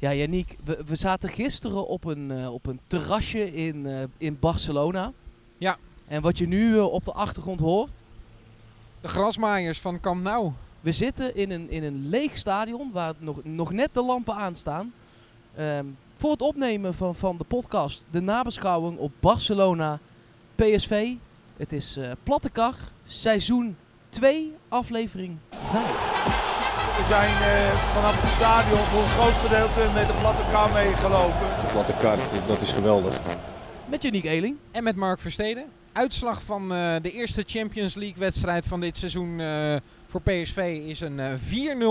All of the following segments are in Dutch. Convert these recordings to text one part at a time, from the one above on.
Ja, Yannick, we, we zaten gisteren op een, eh, op een terrasje in, eh, in Barcelona. Ja. En wat je nu eh, op de achtergrond hoort, De grasmaaiers van Camp Nou. we zitten in een, in een leeg stadion waar nog, nog net de lampen aanstaan. Ehm, voor het opnemen van, van de podcast, de nabeschouwing op Barcelona PSV. Het is Plattekar, seizoen 2, aflevering 5. We zijn eh, vanaf het stadion voor een groot gedeelte met de platte kar meegelopen. De platte kaart, dat is geweldig. Met Yannick Eeling. En met Mark Versteden. Uitslag van eh, de eerste Champions League wedstrijd van dit seizoen eh, voor PSV is een eh,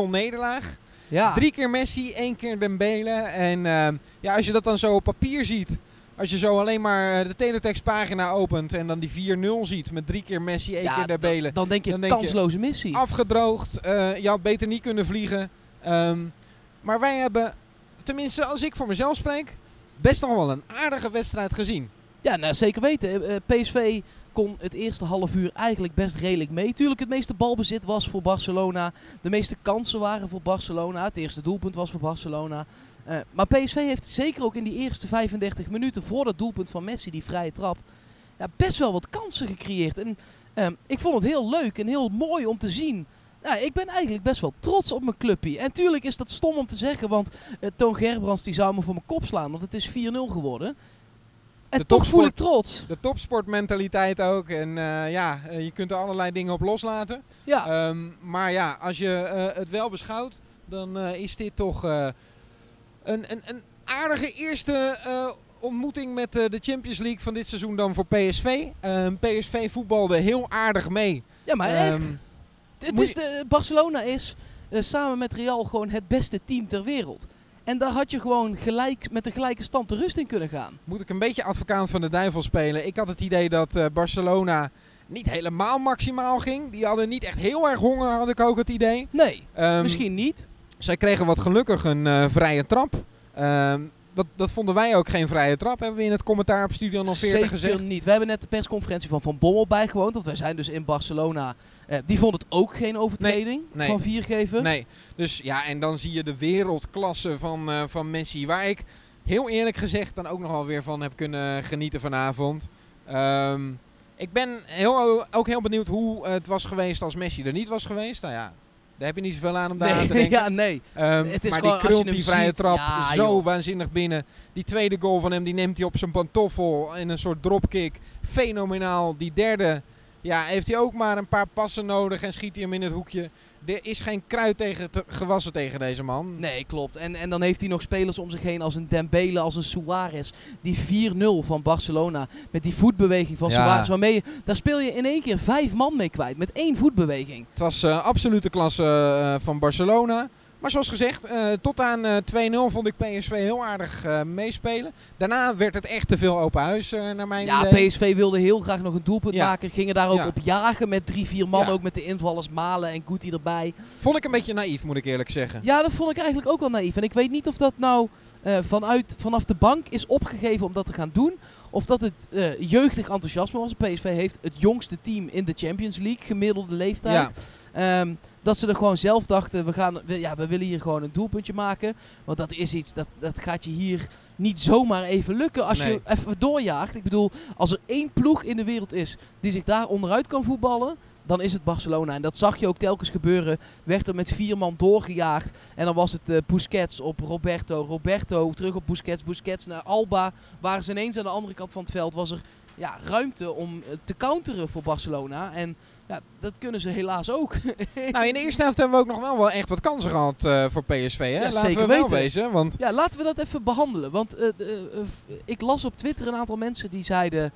4-0 nederlaag. Ja, Drie keer Messi, één keer Dembele. En eh, ja, als je dat dan zo op papier ziet. Als je zo alleen maar eh, de teletextpagina opent en dan die 4-0 ziet met drie keer Messi, één Ja, keer Dembele. dan, dan denk je Dan denk je, kansloze missie. Afgedroogd, eh, je had beter niet kunnen vliegen. Ehm, maar wij hebben, tenminste als ik voor mezelf spreek, best nog wel een aardige wedstrijd gezien. Ja, nou, zeker weten. Eh, PSV kon het eerste half uur eigenlijk best redelijk mee. Tuurlijk, het meeste balbezit was voor Barcelona. De meeste kansen waren voor Barcelona. Het eerste doelpunt was voor Barcelona. Eh, maar PSV heeft zeker ook in die eerste 35 minuten voor dat doelpunt van Messi, die vrije trap, ja, best wel wat kansen gecreëerd. En ehm, ik vond het heel leuk en heel mooi om te zien. Ik ben eigenlijk best wel trots op mijn clubje. En tuurlijk is dat stom om te zeggen, want eh, Toon Gerbrands die zou me voor mijn kop slaan, want het is 4-0 geworden. En De toch voel ik trots. De topsportmentaliteit ook. En eh, ja, eh, je kunt er allerlei dingen op loslaten. Ja, Ehm, maar ja, als je eh, het wel beschouwt, dan is dit toch een, een, een aardige eerste ontmoeting met de Champions League van dit seizoen dan voor PSV. Ehm, PSV voetbalde heel aardig mee. ja maar Ehm, echt. Het is de, Barcelona is samen met Real gewoon het beste team ter wereld. En daar had je gewoon gelijk, met een gelijke stand de rust in kunnen gaan. moet ik een beetje advocaat van de duivel spelen. Ik had het idee dat eh, Barcelona niet helemaal maximaal ging. Die hadden niet echt heel erg honger, had ik ook het idee. Nee, Ehm, misschien niet. Zij kregen wat gelukkig een eh, vrije trap. Ehm, dat, dat vonden wij ook geen vrije trap, hebben we in het commentaar op Studio 40 Zeker gezegd. niet. We hebben net de persconferentie van Van Bommel bijgewoond. Want wij zijn dus in Barcelona. Eh, die vond het ook geen overtreding nee. van vier geven. Nee, dus ja, en dan zie je de wereldklasse van, eh, van Messi, waar ik heel eerlijk gezegd dan ook nog wel weer van heb kunnen genieten vanavond. Ehm, ik ben heel, ook heel benieuwd hoe het was geweest als Messi er niet was geweest. Nou ja, daar heb je niet zoveel aan om daar aan te Nee, denken. ja, nee. Ehm, Het is maar gewoon, die krult die vrije ziet, trap ja, zo joh. waanzinnig binnen. Die tweede goal van hem, die neemt hij op zijn pantoffel in een soort dropkick. Fenomenaal. Die derde, ja, heeft hij ook maar een paar passen nodig en schiet hij hem in het hoekje. Er is geen kruid tegen te- gewassen tegen deze man. Nee, klopt. En, en dan heeft hij nog spelers om zich heen als een Dembele, als een Suarez. Die 4-0 van Barcelona. Met die voetbeweging van Ja. Suarez. Waarmee je, daar speel je in één keer vijf man mee kwijt. Met één voetbeweging. Het was eh absolute klasse eh, van Barcelona. Maar zoals gezegd, eh, tot aan eh 2-0 vond ik PSV heel aardig eh, meespelen. Daarna werd het echt te veel open huis, eh, naar mijn Ja, idee. PSV wilde heel graag nog een doelpunt Ja. maken. Gingen daar ook Ja. op jagen met drie, vier man. Ja. Ook met de invallers Malen en Guti erbij. Vond ik een beetje naïef, moet ik eerlijk zeggen. Ja, dat vond ik eigenlijk ook wel naïef. En ik weet niet of dat nou eh, vanuit, vanaf de bank is opgegeven om dat te gaan doen. Of dat het eh, jeugdig enthousiasme was. PSV heeft het jongste team in de Champions League, gemiddelde leeftijd. Ehm, dat ze er gewoon zelf dachten, we, gaan, we, ja, we willen hier gewoon een doelpuntje maken. Want dat is iets, dat, dat gaat je hier niet zomaar even lukken als Nee. je even doorjaagt. Ik bedoel, als er één ploeg in de wereld is die zich daar onderuit kan voetballen, dan is het Barcelona. En dat zag je ook telkens gebeuren. Werd er met vier man doorgejaagd. En dan was het eh, Busquets op Roberto. Roberto terug op Busquets. Busquets naar Alba. Waren ze ineens aan de andere kant van het veld. Was er ja, ruimte om eh, te counteren voor Barcelona. En ja, dat kunnen ze helaas ook. Nou, in de eerste helft hebben we ook nog wel, wel echt wat kansen gehad eh, voor PSV. Hè? Ja, Laten zeker we wel weten. wezen. Want Ja, laten we dat even behandelen. Want eh, ik las op Twitter een aantal mensen die zeiden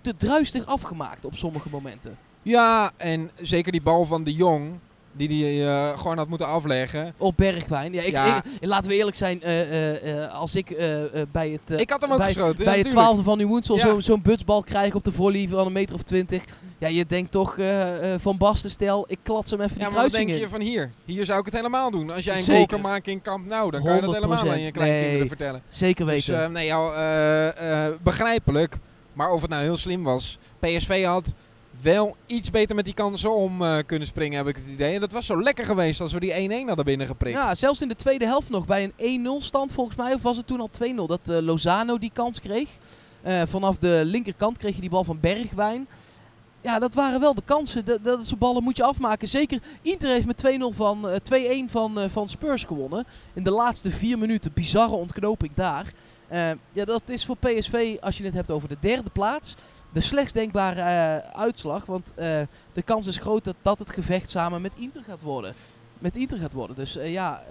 te druistig afgemaakt op sommige momenten. ja, en zeker die bal van de Jong, die hij gewoon had moeten afleggen. Op Bergwijn. Ja, ik, Ja. ik- laten we eerlijk zijn. eh, eh, eh, als ik eh, eh, bij het, eh, ik had hem ook bij, geschoten. bij ja, het twaalfde van Nieuwensel Ja. zo, zo'n butsbal krijgen op de volley van een meter of twintig. Ja, je denkt toch eh, eh, van Basten stel, ik klats hem even Ja, die maar kruising denk in. je van hier? Hier zou ik het helemaal doen. Als jij een goal kan maken in Kamp Nou, dan kan je dat helemaal aan je 100%. kleinkinderen Nee. vertellen. Zeker Dus weten. eh, nee, eh, eh, begrijpelijk. Maar of het nou heel slim was. PSV had wel iets beter met die kansen om eh, kunnen springen, heb ik het idee. En dat was zo lekker geweest als we die 1-1 hadden binnengeprikt. Ja, zelfs in de tweede helft nog bij een 1-0 stand volgens mij. Of was het toen al 2-0 dat eh, Lozano die kans kreeg. Eh, vanaf de linkerkant kreeg je die bal van Bergwijn. Ja, dat waren wel de kansen. Dat, dat soort ballen moet je afmaken. Zeker Inter heeft met 2-0 van, eh, 2-1 van, van Spurs gewonnen. In de laatste vier minuten. Bizarre ontknoping daar. Eh, ja, dat is voor PSV, als je het hebt over de derde plaats, de slechtst denkbare eh, uitslag. Want eh, de kans is groot dat, dat het gevecht samen met Inter gaat worden. Met Inter gaat worden. Dus ja,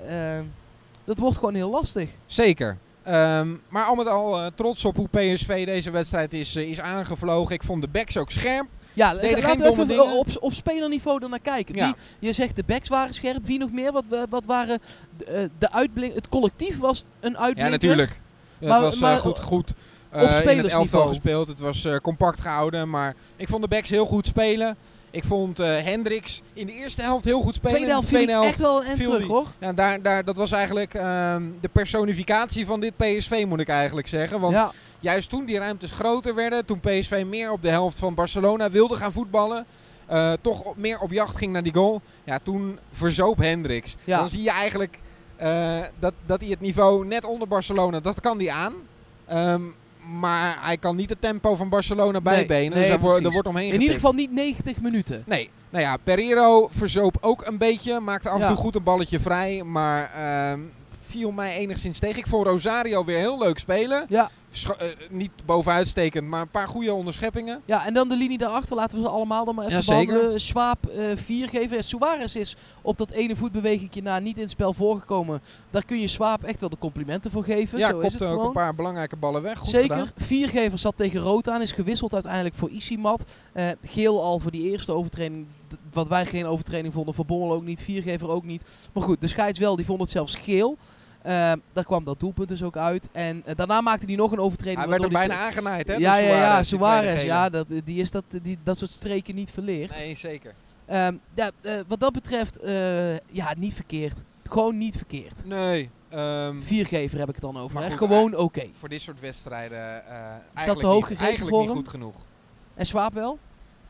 dat wordt gewoon heel lastig. Zeker. Ehm, maar al met al trots op hoe PSV deze wedstrijd is, is aangevlogen. Ik vond de backs ook scherp. Ja, Deden laten we even dingen. op, op spelerniveau er naar kijken. Ja. Je zegt de backs waren scherp. Wie nog meer? Wat, wa- wat waren de, de uitblink... Het collectief was een Ja, uitblinker. natuurlijk. Het Maar- was eh, maar goed, goed eh, in het elftal gespeeld. Het was eh, compact gehouden. Maar ik vond de backs heel goed spelen. Ik vond eh Hendricks in de eerste helft heel goed spelen. Tweede helft in de viel tweede ik echt wel en terug hoor. Ja, daar, daar, dat was eigenlijk ehm, de personificatie van dit PSV, moet ik eigenlijk zeggen. Want Ja, juist toen die ruimtes groter werden, toen PSV meer op de helft van Barcelona wilde gaan voetballen, toch meer op jacht ging naar die goal, ja, toen verzoop Hendricks. Ja. Dan zie je eigenlijk eh, dat, dat hij het niveau net onder Barcelona, dat kan hij aan. Ehm, maar hij kan niet het tempo van Barcelona bijbenen. nee, dus daar, wordt- precies. er wordt omheen in ieder geval niet 90 minuten. Nee, nou ja, Pereiro verzoop ook een beetje. Maakte af en Ja. toe goed een balletje vrij. Maar ehm, viel mij enigszins tegen. Ik vond Rosario weer heel leuk spelen. Ja. Eh, niet bovenuitstekend, maar een paar goede onderscheppingen. Ja, en dan de linie daarachter. Laten we ze allemaal dan maar even Ja, behandelen. Eh 4 geven. En Suarez is op dat ene voetbewegingje na niet in het spel voorgekomen. Daar kun je Schwab echt wel de complimenten voor geven. ja, Zo is kopte ook een paar belangrijke ballen weg. Goed Zeker. Viergever zat tegen rood aan. Is gewisseld uiteindelijk voor Isimat. Eh, geel al voor die eerste overtreding. Wat wij geen overtreding vonden. Van Bommel ook niet. Viergever ook niet. Maar goed, de scheids wel. Die vond het zelfs geel. Eh, daar kwam dat doelpunt dus ook uit. En eh, daarna maakte hij nog een overtreding. Hij werd er bijna aangenaaid, hè? ja, ja, ja, Suarez. Ja, dat, die is dat, die, dat soort streken niet verleerd. Nee, zeker. Ehm, ja, eh, wat dat betreft, eh, ja, niet verkeerd. Gewoon niet verkeerd. Nee. ehm, Viergever heb ik het dan over. Goed, Gewoon oké. voor dit soort wedstrijden eh te eigenlijk, hoog niet, eigenlijk voor niet hem? goed genoeg. En Swaap wel?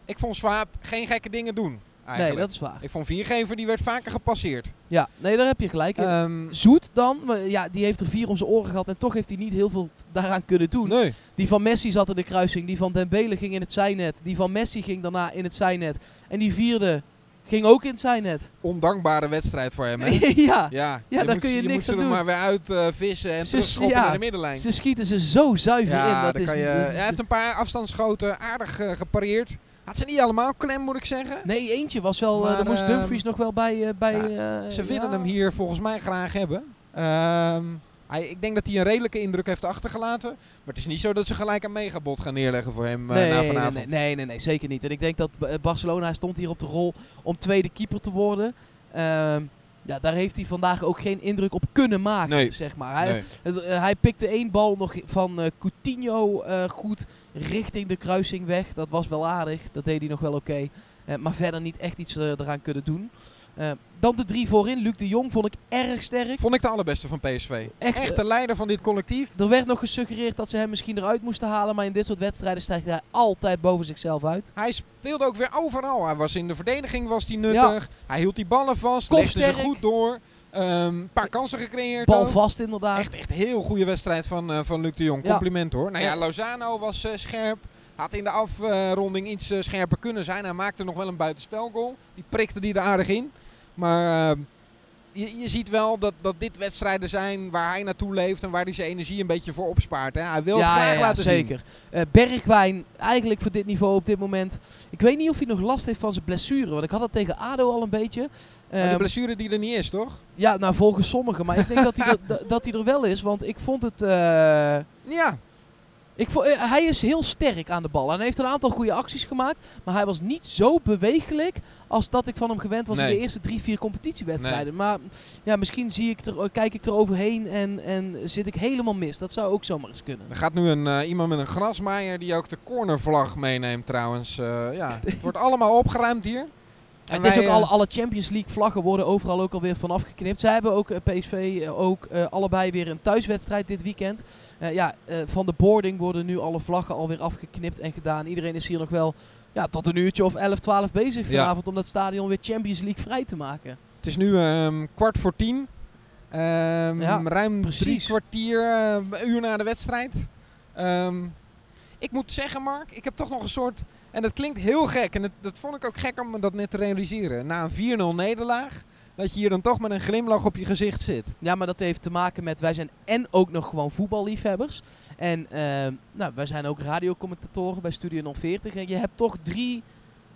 Ik vond Swaap geen gekke dingen doen. Eigenlijk. Nee, dat is waar. Ik vond Viergever, die werd vaker gepasseerd. Ja, nee, daar heb je gelijk in. Ehm, Zoet dan, ja, die heeft er vier om zijn oren gehad en toch heeft hij niet heel veel daaraan kunnen doen. nee. Die van Messi zat in de kruising, die van Dembele ging in het zijnet, die van Messi ging daarna in het zijnet en die vierde ging ook in het zijnet. ondankbare wedstrijd voor hem. Hè? ja, Ja, daar kun je niks moet ze aan er doen. maar weer uit eh, vissen en Ze- ja, naar de middenlijn. ze schieten ze zo zuiver in. Dat is, je, dat is- hij heeft een paar afstandsschoten aardig eh, gepareerd. Had ze niet allemaal klem, moet ik zeggen. Nee, eentje was wel, eh Maar, daar moest ehm, Dumfries nog wel bij... eh, bij ja, eh, Ze willen hem hier volgens mij graag hebben. Ehm, hij, ik denk dat hij een redelijke indruk heeft achtergelaten. Maar het is niet zo dat ze gelijk een megabod gaan neerleggen voor hem Nee, na vanavond. nee, nee, nee, nee, zeker niet. En ik denk dat Barcelona stond hier op de rol om tweede keeper te worden. Ehm, ja, daar heeft hij vandaag ook geen indruk op kunnen maken, Nee. zeg maar. Hij, Nee. het, eh, hij pikte één bal nog van eh, Coutinho eh, goed richting de kruising weg. Dat was wel aardig, dat deed hij nog wel oké. Maar verder niet echt iets eraan kunnen doen. Eh, dan de drie voorin. Luc de Jong vond ik erg sterk. Vond ik de allerbeste van PSV. Echt, Echt eh, de leider van dit collectief. Er werd nog gesuggereerd dat ze hem misschien eruit moesten halen. Maar in dit soort wedstrijden stijgt hij altijd boven zichzelf uit. Hij speelde ook weer overal. Hij was in de verdediging was hij nuttig. Hij hield die ballen vast. Legde ze Kopsterk. goed door. Een paar kansen gecreëerd. Bal ook. vast inderdaad. Echt, echt heel goede wedstrijd van, eh, van Luc de Jong. Ja. Compliment hoor. Nou ja, Ja. Lozano was scherp. Had in de afronding iets eh, scherper kunnen zijn. Hij maakte nog wel een buitenspelgoal. Die prikte die er aardig in. Maar eh, je, je ziet wel dat, dat dit wedstrijden zijn waar hij naartoe leeft. En waar hij zijn energie een beetje voor opspaart. Hè. Hij wil het graag laten zien. zeker. Eh, Bergwijn, eigenlijk voor dit niveau op dit moment. Ik weet niet of hij nog last heeft van zijn blessure. Want ik had dat tegen ADO al een beetje. Maar die Ehm, blessure die er niet is, toch? ja, nou volgens sommigen. Maar ik denk dat, hij er, dat- dat hij er wel is. Want ik vond het... eh, Ja. Ik eh, hij is heel sterk aan de bal. En hij heeft een aantal goede acties gemaakt. Maar hij was niet zo bewegelijk als dat ik van hem gewend was in de eerste drie, vier competitiewedstrijden. Maar ja, misschien zie ik er, kijk ik er overheen en, en zit ik helemaal mis. Dat zou ook zomaar eens kunnen. Er gaat nu een, eh, iemand met een grasmaaier die ook de cornervlag meeneemt trouwens. Eh, ja, het wordt allemaal opgeruimd hier. Het is ook eh, alle, alle Champions League vlaggen worden overal ook alweer vanaf geknipt. Zij hebben ook, eh, PSV, eh, ook allebei weer een thuiswedstrijd dit weekend. Ja, van de boarding worden nu alle vlaggen alweer afgeknipt en gedaan. Iedereen is hier nog wel ja, tot een uurtje of 11, 12 bezig Ja. vanavond om dat stadion weer Champions League vrij te maken. Het is nu ehm, kwart voor tien. Ehm, Ja, ruim precies. drie kwartier, uur na de wedstrijd. Ehm, ik moet zeggen, Mark, ik heb toch nog een soort... En dat klinkt heel gek. En dat, dat vond ik ook gek om dat net te realiseren. Na een 4-0 nederlaag, dat je hier dan toch met een glimlach op je gezicht zit. Ja, maar dat heeft te maken met wij zijn en ook nog gewoon voetballiefhebbers. En ehm, nou, wij zijn ook radiocommentatoren bij Studio 040. En je hebt toch drie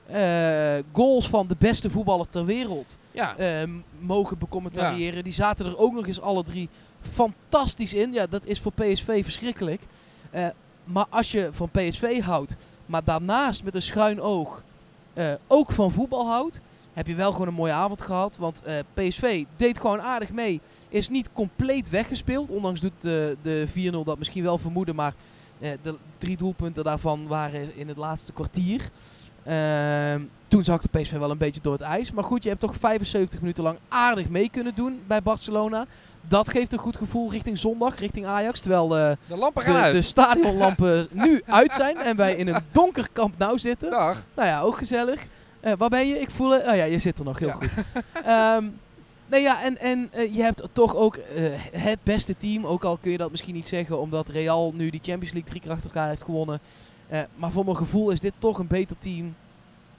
eh, goals van de beste voetballer ter wereld Ja, ehm, mogen becommentariëren. Die zaten er ook nog eens alle drie fantastisch in. Ja, dat is voor PSV verschrikkelijk. Maar als je van PSV houdt, maar daarnaast met een schuin oog eh, ook van voetbal houdt, heb je wel gewoon een mooie avond gehad. Want eh, PSV deed gewoon aardig mee. Is niet compleet weggespeeld. Ondanks doet de, de 4-0 dat misschien wel vermoeden. Maar eh, de drie doelpunten daarvan waren in het laatste kwartier. Ehm, toen zag de PSV wel een beetje door het ijs. Maar goed, je hebt toch 75 minuten lang aardig mee kunnen doen bij Barcelona. Dat geeft een goed gevoel richting zondag, richting Ajax. Terwijl eh, de lampen gaan de, uit. de stadionlampen nu uit zijn en wij in een donker kamp nou zitten. Dag. Nou ja, ook gezellig. Eh, waar ben je? Ik voel het. Oh ja, je zit er nog heel Ja. goed. Ehm, nee ja, en, en eh, je hebt toch ook eh, het beste team. Ook al kun je dat misschien niet zeggen, omdat Real nu die Champions League drie keer achter elkaar heeft gewonnen. Eh, maar voor mijn gevoel is dit toch een beter team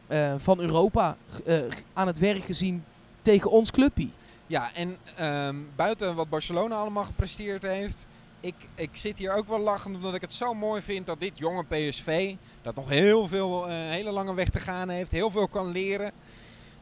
eh, van Europa eh, aan het werk gezien tegen ons clubpie. Ja, en ehm, buiten wat Barcelona allemaal gepresteerd heeft. Ik, ik zit hier ook wel lachend omdat ik het zo mooi vind dat dit jonge PSV, dat nog heel veel, hele lange weg te gaan heeft, heel veel kan leren.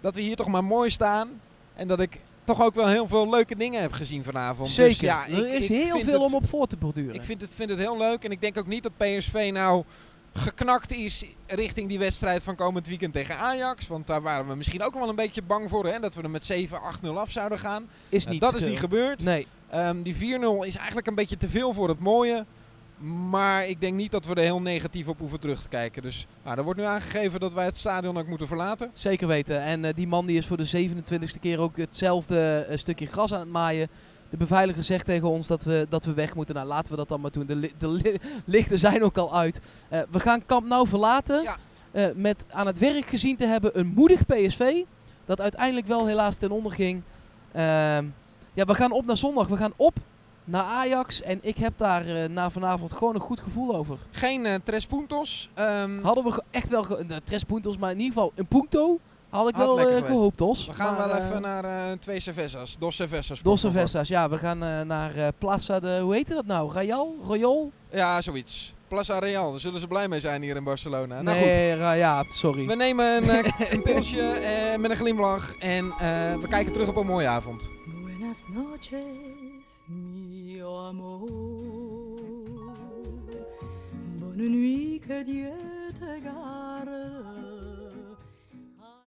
Dat we hier toch maar mooi staan. En dat ik toch ook wel heel veel leuke dingen heb gezien vanavond. Dus Zeker. ja, er is heel veel het- om op voor te borduren. Ik vind het, vind het heel leuk en ik denk ook niet dat PSV nou geknakt is richting die wedstrijd van komend weekend tegen Ajax. Want daar waren we misschien ook wel een beetje bang voor, hè, dat we er met 7-8-0 af zouden gaan. is Nou, niet dat is niet gebeurd. Nee. Ehm, die 4-0 is eigenlijk een beetje te veel voor het mooie. Maar ik denk niet dat we er heel negatief op hoeven terug te kijken. Dus nou, er wordt nu aangegeven dat wij het stadion ook moeten verlaten. Zeker weten. En eh, die man die is voor de 27e keer ook hetzelfde eh, stukje gras aan het maaien. De beveiliger zegt tegen ons dat we, dat we weg moeten. Nou, laten we dat dan maar doen. De, li- de li- lichten zijn ook al uit. Eh, we gaan Kamp Nou verlaten. Ja. eh, met aan het werk gezien te hebben een moedig PSV. Dat uiteindelijk wel helaas ten onder ging. Ehm, ja, we gaan op naar zondag. We gaan op naar Ajax. En ik heb daar eh, na vanavond gewoon een goed gevoel over. Geen eh tres puntos. Ehm, Hadden we echt wel eh, tres puntos, maar in ieder geval een punto had ik Had wel eh, gehoopt, Os. we gaan Maar, wel eh, even naar eh, twee cervezas. Dos cervezas. Dos Cervezas, ja. We gaan eh, naar eh, Plaza de... Hoe heette dat nou? Royal? Royal? Ja, zoiets. Plaza Real. Daar zullen ze blij mee zijn hier in Barcelona. Nou goed. nee, Ra- ja, sorry. We nemen een, een pilsje met een glimlach. En eh, we kijken terug op een mooie avond. Buenas noches, mio amor. Bonne nuit, que Dieu te garde.